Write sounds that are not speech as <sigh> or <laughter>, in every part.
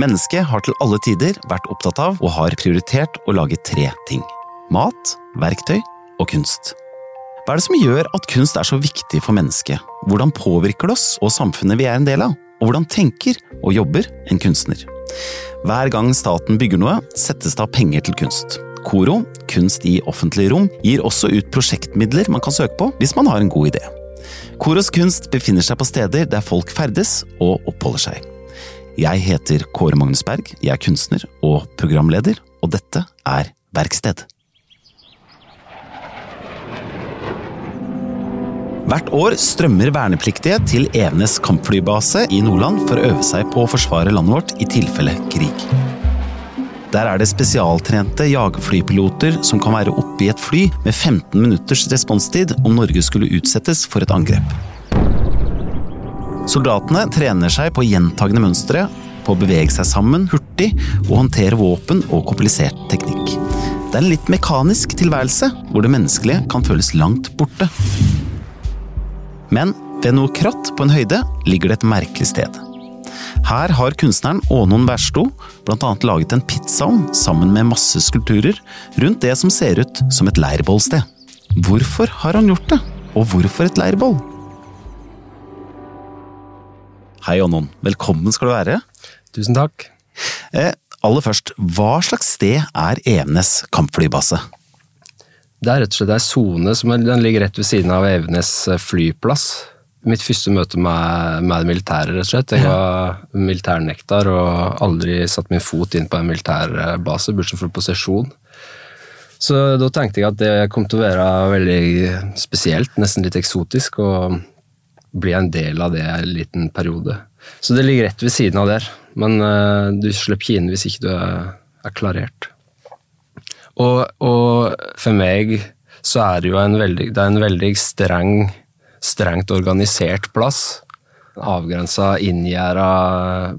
Mennesket har til alle tider vært opptatt av og har prioritert å lage tre ting. Mat, verktøy og kunst. Hva er det som gjør at kunst er så viktig for mennesket? Hvordan påvirker det oss og samfunnet vi er en del av? Og hvordan tenker og jobber en kunstner? Hver gang staten bygger noe, settes det av penger til kunst. KORO, Kunst i offentlige rom, gir også ut prosjektmidler man kan søke på hvis man har en god idé. Koros kunst befinner seg på steder der folk ferdes og oppholder seg. Jeg heter Kåre Magnus Berg, jeg er kunstner og programleder, og dette er Verksted. Hvert år strømmer vernepliktige til Evenes kampflybase i Nordland for å øve seg på å forsvare landet vårt i tilfelle krig. Der er det spesialtrente jagerflypiloter som kan være oppe i et fly med 15 minutters responstid om Norge skulle utsettes for et angrep. Soldatene trener seg på gjentagende mønstre, på å bevege seg sammen hurtig og håndtere våpen og komplisert teknikk. Det er en litt mekanisk tilværelse, hvor det menneskelige kan føles langt borte. Men ved noe kratt på en høyde ligger det et merkelig sted. Her har kunstneren Ånon Wærsto bl.a. laget en pizzaovn sammen med masse skulpturer rundt det som ser ut som et leirbålsted. Hvorfor har han gjort det, og hvorfor et leirbål? Hei, Ånon. Velkommen skal du være. Tusen takk. Eh, aller først, hva slags sted er Evenes kampflybase? Det er rett og slett ei sone som den ligger rett ved siden av Evenes flyplass mitt første møte med, med militære, rett og slett. Jeg var militærnektar og aldri satt min fot inn på en militærbase, bortsett fra på sesjon. Så da tenkte jeg at det kom til å være veldig spesielt, nesten litt eksotisk, å bli en del av det en liten periode. Så det ligger rett ved siden av der, men uh, du slipper ikke inn hvis ikke du er, er klarert. Og, og, for meg så er det jo en veldig, det er en veldig streng strengt organisert plass. Avgrensa, inngjerda,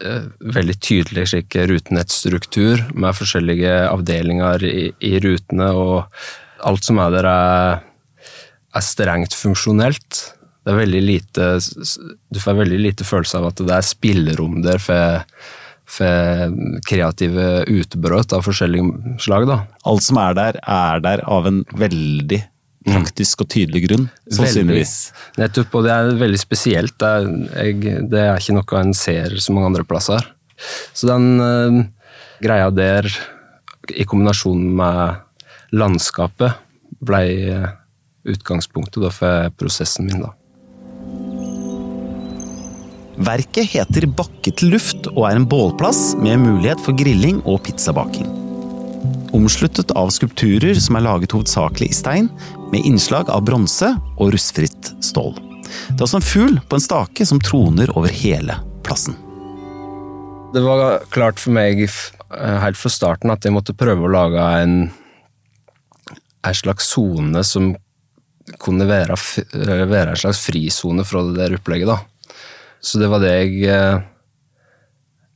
eh, veldig tydelig slik rutenettstruktur med forskjellige avdelinger i, i, rutene, og alt som er der, er, er strengt funksjonelt. Det er veldig lite Du får veldig lite følelse av at det er spillerom der for, for kreative utbrudd av forskjellige slag. Da. Alt som er der, er der av en veldig praktisk og tydelig grunn, sannsynligvis. Nettopp, og det er veldig spesielt. Det er, jeg, det er, ikke noe en ser så mange andre plasser. Så den uh, greia der, i kombinasjon med landskapet, ble utgangspunktet da, for prosessen min. da. Verket heter Bakke til luft og er en bålplass med mulighet for grilling og pizzabaking omsluttet av skulpturer som er laget hovedsakelig i stein, med innslag av bronse og rustfritt stål. Det er også en fugl på en stake som troner over hele plassen. Det var klart for meg helt fra starten at jeg måtte prøve å lage en, en slags sone som kunne være, være, en slags frisone fra det der opplegget. da. Så det var det jeg, eh,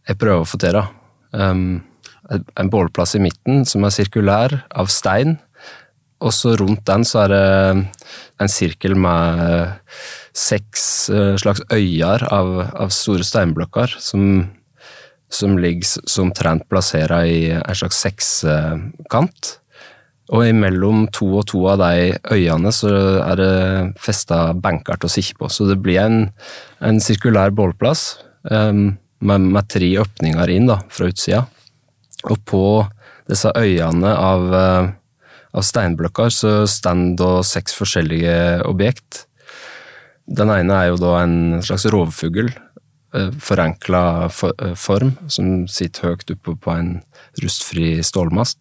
jeg prøver å få til. da. Um, en bålplass i midten som er sirkulær, av stein. Og så rundt den så er det en sirkel med seks eh, slags øyer av, av store steinblokker som, som ligger som trent plassert i en slags sekskant. Og imellom to og to av de øyene så er det festa til å sitte på, så det blir en, en sirkulær bålplass um, med, med, tre åpninger inn da, fra utsida. Og på disse øyene av, eh, av steinblokker så står da seks forskjellige objekt. Den ene er jo da en slags rovfugl, eh, forenkla eh, form, som sitter høyt oppe på en rustfri stålmast.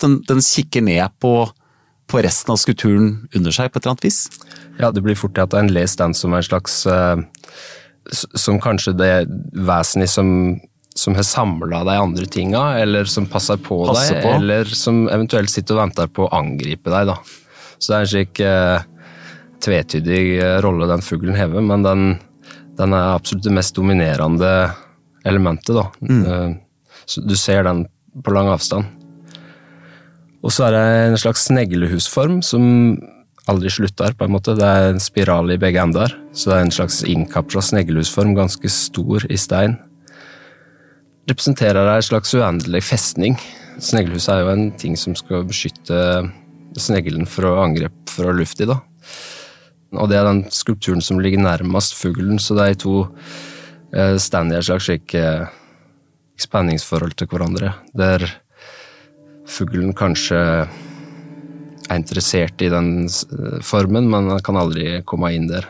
Den, den kikker ned på, på, resten av skulpturen under seg på et eller annet vis? Ja, det blir fort til at en leser den som en slags Som kanskje det vesenet som som har samla de andre tinga, eller som passer på passer deg, på. eller som eventuelt sitter og venter på å angripe deg. da. Så det er en slik eh, tvetydig eh, rolle den fuglen hever, men den, den, er absolutt det mest dominerende elementet. da. Mm. Eh, så du ser den på lang avstand. Og så er det en slags sneglehusform som aldri slutter, på en måte. Det er en spiral i begge ender, så det er en slags innkapsla sneglehusform, ganske stor i stein representerer ei slags uendelig festning. Sneglehuset er jo en ting som skal beskytte sneglen fra angrep fra lufta. da. Og det er den skulpturen som ligger nærmest fuglen, så de to eh, står i et slags slik eh, spenningsforhold til hverandre, der fuglen kanskje er interessert i den eh, formen, men han kan aldri komme inn der.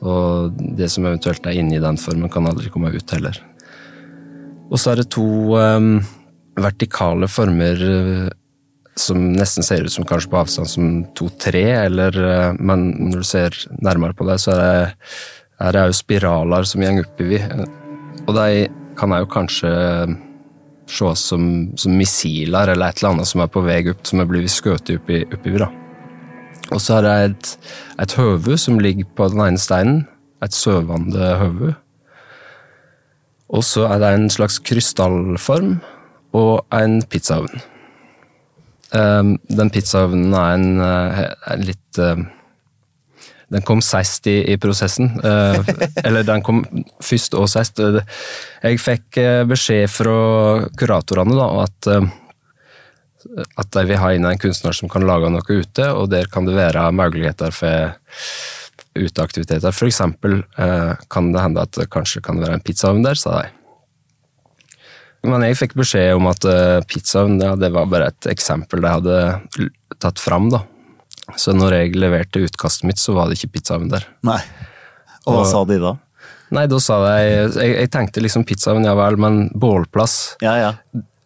Og det som eventuelt er inni den formen, kan aldri komme ut heller. Og så er det to um, vertikale former uh, som nesten ser ut som kanskje på avstand som to-tre, eller uh, Men når du ser nærmere på det, så er det, er det jo spiraler som går oppover. Og de kan jeg jo kanskje ses som, som missiler eller et eller annet som er på vei opp, som er blitt skutt da. Og så er det et, et høve som ligger på den ene steinen. Et søvende høve. Og så er det en slags krystallform og en pizzaovn. Um, den pizzaovnen er en, uh, en litt uh, Den kom sist i, i prosessen. Uh, <laughs> eller den kom først og sist. Jeg fikk beskjed fra kuratorene da, at at de vil ha inn en kunstner som kan lage noe ute, og der kan det være muligheter for uteaktiviteter. For eksempel eh, kan det hende at det kanskje kan være en pizzaovn der, sa de. Men jeg fikk beskjed om at eh, pizzaovn ja, det var bare et eksempel de hadde tatt fram. da. Så når jeg leverte utkastet mitt, så var det ikke pizzaovn der. Nei. Og hva og, sa de da? Nei, da sa de Jeg, jeg tenkte liksom pizzaovn, ja vel, men bålplass ja, ja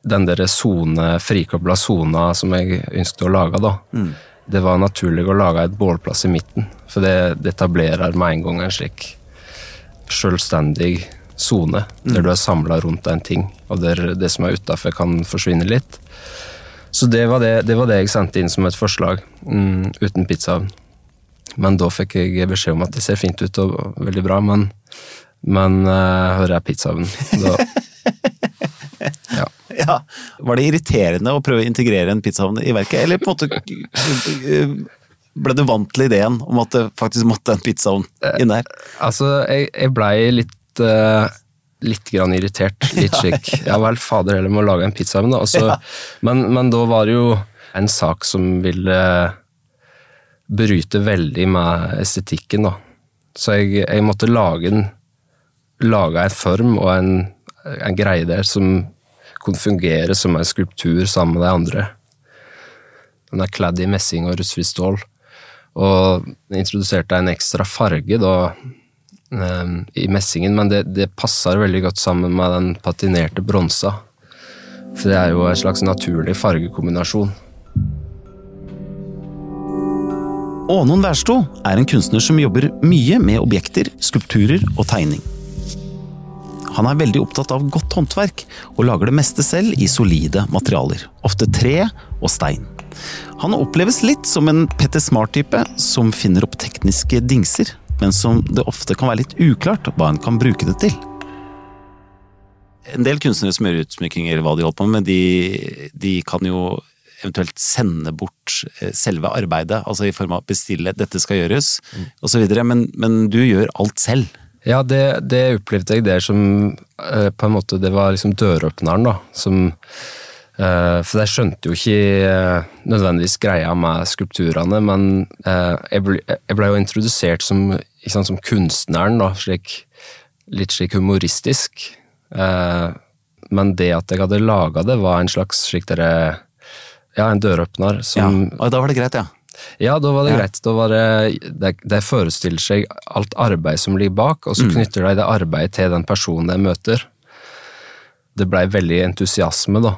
den der sone, frikobla sona som jeg ønsket å lage, da. Mm. Det var naturlig å lage et bålplass i midten, for det, det etablerer med en gang en slik selvstendig sone, mm. der du er samla rundt en ting, og der det som er utafor, kan forsvinne litt. Så det var det, det var det, jeg sendte inn som et forslag, mm, uten pizzaovn. Men da fikk jeg beskjed om at det ser fint ut og veldig bra, men, men uh, hører jeg pizzaovn, da <laughs> ja. ja. Var det irriterende å prøve å integrere en pizzaovn i verket, eller på en måte ble du vant til ideen om at det faktisk måtte en pizzaovn inn der? Altså, jeg, jeg blei litt uh, litt grann irritert. Litt slik Ja vel, fader heller, må lage en pizza. da. Altså, ja. men, men, da var det jo en sak som ville bryte veldig med estetikken, da. Så jeg, jeg måtte lage en, lage en form og en, en greie der som kunne fungere som en skulptur sammen med de andre. Den er kledd i messing og rustfritt stål. Og introduserte en ekstra farge da, i messingen, men det, det passer veldig godt sammen med den patinerte bronsa. For det er jo en slags naturlig fargekombinasjon. Ånon Wærsto er en kunstner som jobber mye med objekter, skulpturer og tegning. Han er veldig opptatt av godt håndverk, og lager det meste selv i solide materialer. Ofte tre og stein. Han oppleves litt som en Petter Smart-type, som finner opp tekniske dingser, men som det ofte kan være litt uklart hva en kan bruke det til. En del kunstnere som gjør utsmykninger, hva de holder på med, de, de kan jo eventuelt sende bort eh, selve arbeidet, altså i form av bestille 'dette skal gjøres', mm. osv., men, men du gjør alt selv. Ja, det, det opplevde jeg der som eh, på en måte Det var liksom døråpneren, da. Som eh, For jeg skjønte jo ikke eh, nødvendigvis greia med skulpturene, men jeg ble, jeg ble jo introdusert som, sant, som, kunstneren, da, slik, litt slik humoristisk. Men det at jeg hadde laga det, var en slags slik dere Ja, en døråpner som Ja, og da var det greit, ja. Ja, da var det ja. greit. Da var det, de, de, forestiller seg alt arbeid som ligger bak, og så mm. knytter de det arbeidet til den personen de møter. Det blei veldig entusiasme, da.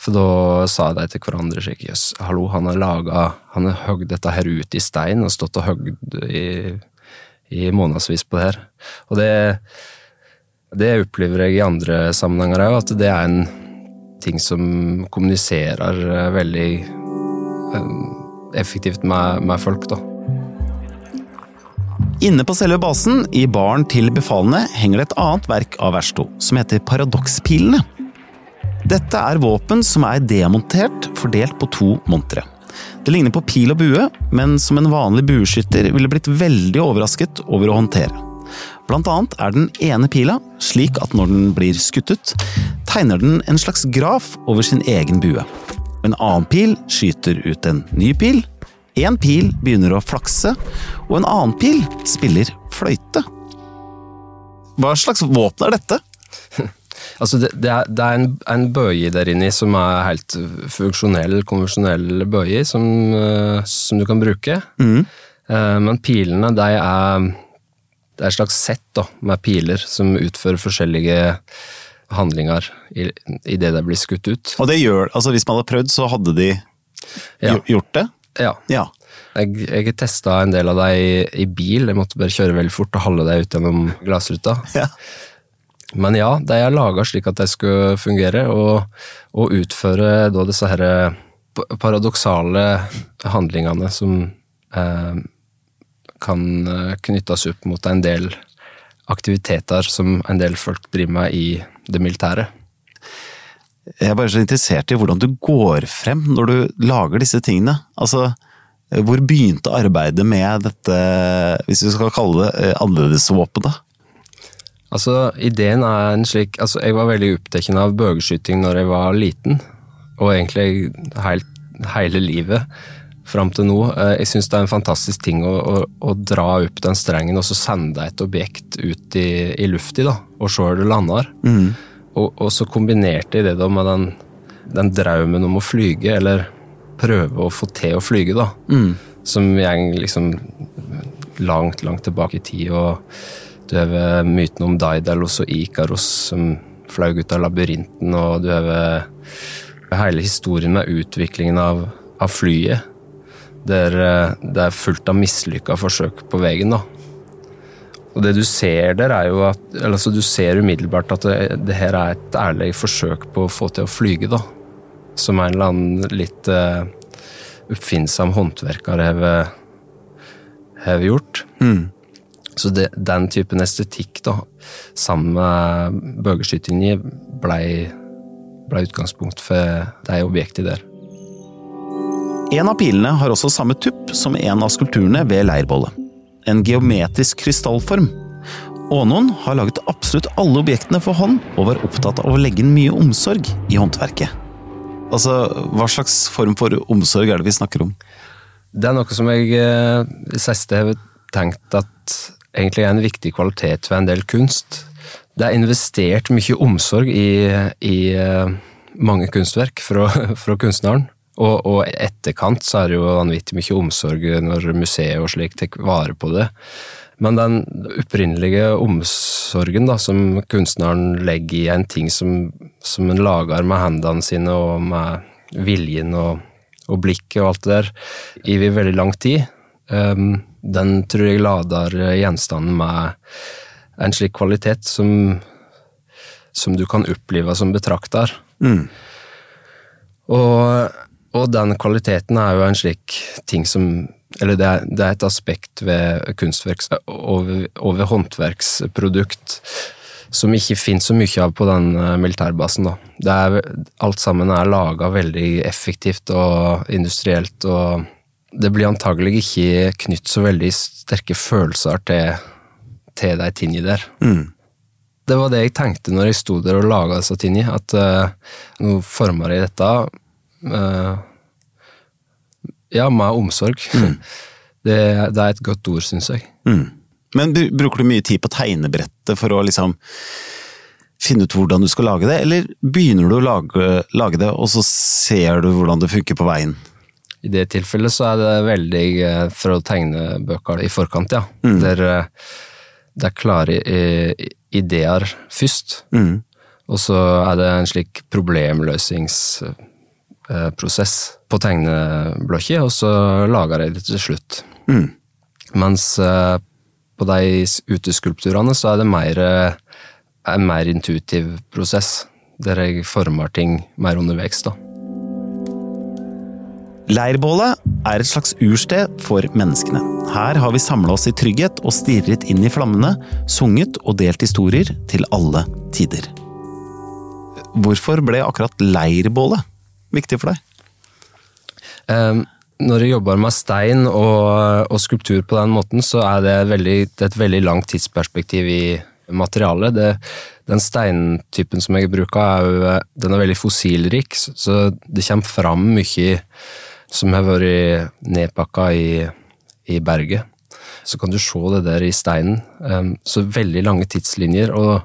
For da sa de til hverandre slik Jøss, hallo, han har laga Han har hogd dette her ut i stein og stått og hogd i, i månedsvis på det her. Og det, det opplever jeg i andre sammenhenger òg, at det er en ting som kommuniserer veldig um, effektivt med, med folk, da. Inne på selve basen, i baren til befalene, henger det et annet verk av Versto, som heter Paradokspilene. Dette er våpen som er demontert, fordelt på to montre. Det ligner på pil og bue, men som en vanlig bueskytter ville blitt veldig overrasket over å håndtere. Blant annet er den ene pila slik at når den blir skutt ut, tegner den en slags graf over sin egen bue. En annen pil skyter ut en ny pil, en pil begynner å flakse, og en annen pil spiller fløyte. Hva slags våpen er dette? <laughs> Altså det, det, er, det er en, en bøye der inni som er helt funksjonell, konvensjonell bøye, som, eh, som du kan bruke. Mm. Eh, Men pilene, de er Det er et slags sett da, med piler som utfører forskjellige handlinger i, i det de blir skutt ut. Og det gjør, altså Hvis man hadde prøvd, så hadde de Ja. gjort det? Ja. Ja. Jeg, jeg testa en del av dem i, i bil. Jeg måtte bare kjøre veldig fort og holde dem ut gjennom glassruta. ja. Men ja, de er laga slik at de skulle fungere, og, og utføre da disse her paradoksale handlingene som eh, kan eh, knyttes opp mot en del aktiviteter som en del folk driver med i det militære. Jeg er bare så interessert i hvordan du går frem når du lager disse tingene. Altså, hvor begynte arbeidet med dette, hvis vi skal kalle det eh, annerledesvåpenet? Altså, ideen er en slik Altså, jeg var veldig opptatt av bøgeskyting når jeg var liten, og egentlig helt, hele livet fram til nå. Eh, Jeg syns det er en fantastisk ting å, å, å dra opp den strengen og så sende et objekt ut i, i lufta, da, og se hvor det lander. Og, og så kombinerte jeg det da med den, den drømmen om å flyge, eller prøve å få til å flyge, da. Som går liksom langt, langt tilbake i tid. og du myten om Daidalos og Ikaros som fløy ut av labyrinten, og du har hele historien med utviklingen av, av flyet. Der eh, det er fullt av mislykka forsøk på veien, da. Og det du ser der, er jo at altså, Du ser umiddelbart at det, det her er et ærlig forsøk på å få til å flyge, da. Som en eller annen litt uh, oppfinnsom håndverker har gjort. gjort. Så det, den typen estetikk, da, sammen med bøgeskytinga, blei ble utgangspunkt for de objektene der. En av pilene har også samme tupp som en av skulpturene ved leirbollet. En geometrisk krystallform. Ånon har laget absolutt alle objektene for hånd, og var opptatt av å legge inn mye omsorg i håndverket. Altså, hva slags form for omsorg er det vi snakker om? Det er noe som jeg eh, i siste har tenkt at egentlig er en viktig kvalitet ved en del kunst. Det er investert mye omsorg i, i eh, mange kunstverk fra, <laughs> fra kunstneren. Og, og etterkant så er det jo vanvittig mye omsorg når museet og slik tar vare på det. Men den opprinnelige omsorgen da, som kunstneren legger i en ting som, som en lager med hendene sine og med viljen og, og blikket og alt det der, i veldig lang tid, den tror jeg lader gjenstanden med en slik kvalitet som, som du kan oppleve som betrakter. Og, og den kvaliteten er jo en slik ting som Eller det er, det er et aspekt ved kunstverks og, og ved håndverksprodukt som ikke finnes så mye av på den eh, militærbasen. da. Det er, alt sammen er laga veldig effektivt og industrielt, og det blir antagelig ikke knytt så veldig sterke følelser til, til de tingene der. Det var det jeg tenkte når jeg sto der og laga disse tingene, at uh, nå former jeg dette uh, ja, med omsorg. <laughs> Det, det er et godt ord, syns jeg. Mm. Men bruker du mye tid på tegnebrettet for å liksom finne ut hvordan du skal lage det, eller begynner du å lage, lage det, og så ser du hvordan det funker på veien? I det tilfellet så er det veldig for å tegne bøker i forkant, ja. Der eh, det er klare eh, ideer først, og så er det en slik problemløsningsprosess på tegneblokka, og så lager jeg det til slutt. Mens eh, på de uteskulpturene så er det mer, eh, en mer intuitiv prosess, der jeg former ting mer underveis, da. Leirbålet er et slags ursted for menneskene. Her har vi samla oss i trygghet og stirret inn i flammene, sunget og delt historier til alle tider. Hvorfor ble akkurat leirbålet viktig for deg? Um, når jeg jobber med stein og, og, skulptur på den måten, så er det, veldig, det er et veldig langt tidsperspektiv i materialet. Det, den steintypen som jeg bruker, er, den er veldig fossilrik, så det kommer fram mye som har vært nedpakka i, i berget. Så kan du se det der i steinen. Så veldig lange tidslinjer. Og,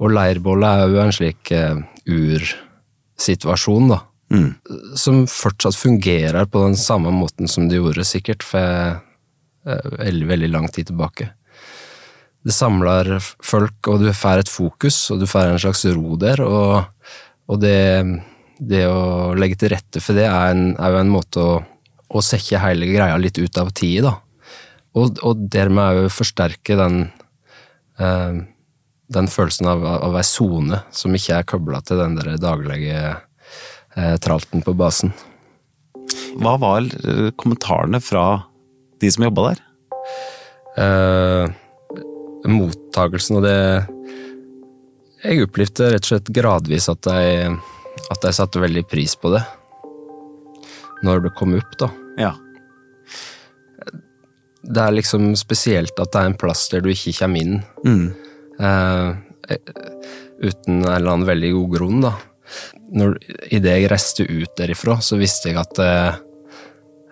og leirbollet er jo en slik uh, ursituasjon, da. Mm. Som fortsatt fungerer på den samme måten som det gjorde sikkert for uh, veldig, veldig lang tid tilbake det samler folk, og du får et fokus, og du får en slags ro der. Og, og det, det, å legge til rette for det er, en, er jo en måte å, å sekke hele greia litt ut av tid, da. Og, og dermed òg forsterke den, eh, den følelsen av, av ei sone som ikke er kobla til den der daglige eh, tralten på basen. Hva var kommentarene fra de som jobba der? Eh, mottagelsen, og det Jeg opplevde rett og slett gradvis at jeg, at jeg satte veldig pris på det. Når det kom opp, da. Ja. Det er liksom spesielt at det er en plass der du ikke kommer inn. Mm. uh, uten en eller annen veldig god grunn, da. Når, Idet jeg reiste ut derifra, så visste jeg at uh,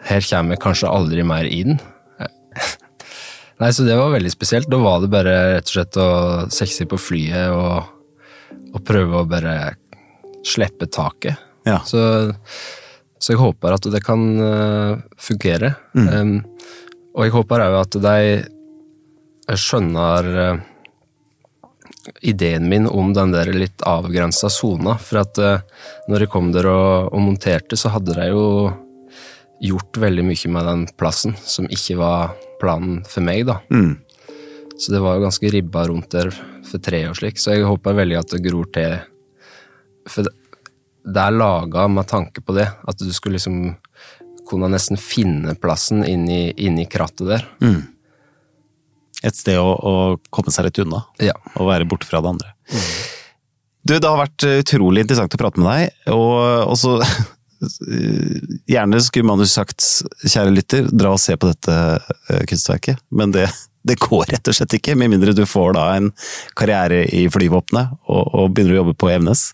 her kommer jeg kanskje aldri mer inn. <laughs> Nei, så det var veldig spesielt. Da var det bare rett og slett å sexe på flyet og, og, prøve å bare slippe taket. Ja. Så, så, jeg håper at det kan uh, fungere. Mm. Um, og jeg håper òg at de skjønner uh, ideen min om den der litt avgrensa sona. For at når jeg kom der og, og monterte, så hadde de jo gjort veldig mye med den plassen som ikke var planen for meg, da. Mm. Så det var jo ganske ribba rundt der for tre år slik, så jeg håper veldig at det gror til. For det, er laga med tanke på det, at du skulle liksom kunne nesten finne plassen inni, inni krattet der. Mm. Et sted å, å, komme seg litt unna, ja. og være borte fra det andre. Mm. Du, det har vært utrolig interessant å prate med deg, og også <laughs> Gjerne skulle man jo sagt, kjære lytter, dra og se på dette eh, kunstverket, men det, det går rett og slett ikke, med mindre du får da en karriere i flyvåpenet og, og begynner å jobbe på Evenes.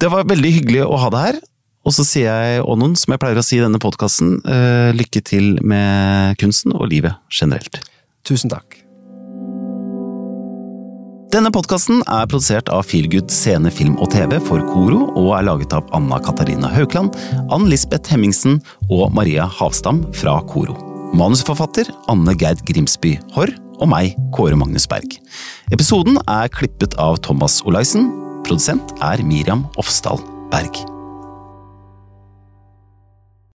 Det var veldig hyggelig å ha deg her. Og så sier jeg Ånon, som jeg pleier å si i denne podkasten, uh, lykke til med kunsten og livet generelt. Tusen takk. Denne podkasten er produsert av Feelgood scene, film og TV for Koro, og er laget av Anna Katarina Haukland, Ann Lisbeth Hemmingsen og Maria Havstam fra Koro. Manusforfatter Anne Gerd Grimsby Haarr og meg, Kåre Magnus Berg. Episoden er klippet av Thomas Olaisen. Produsent er Miriam Ofsdal Berg.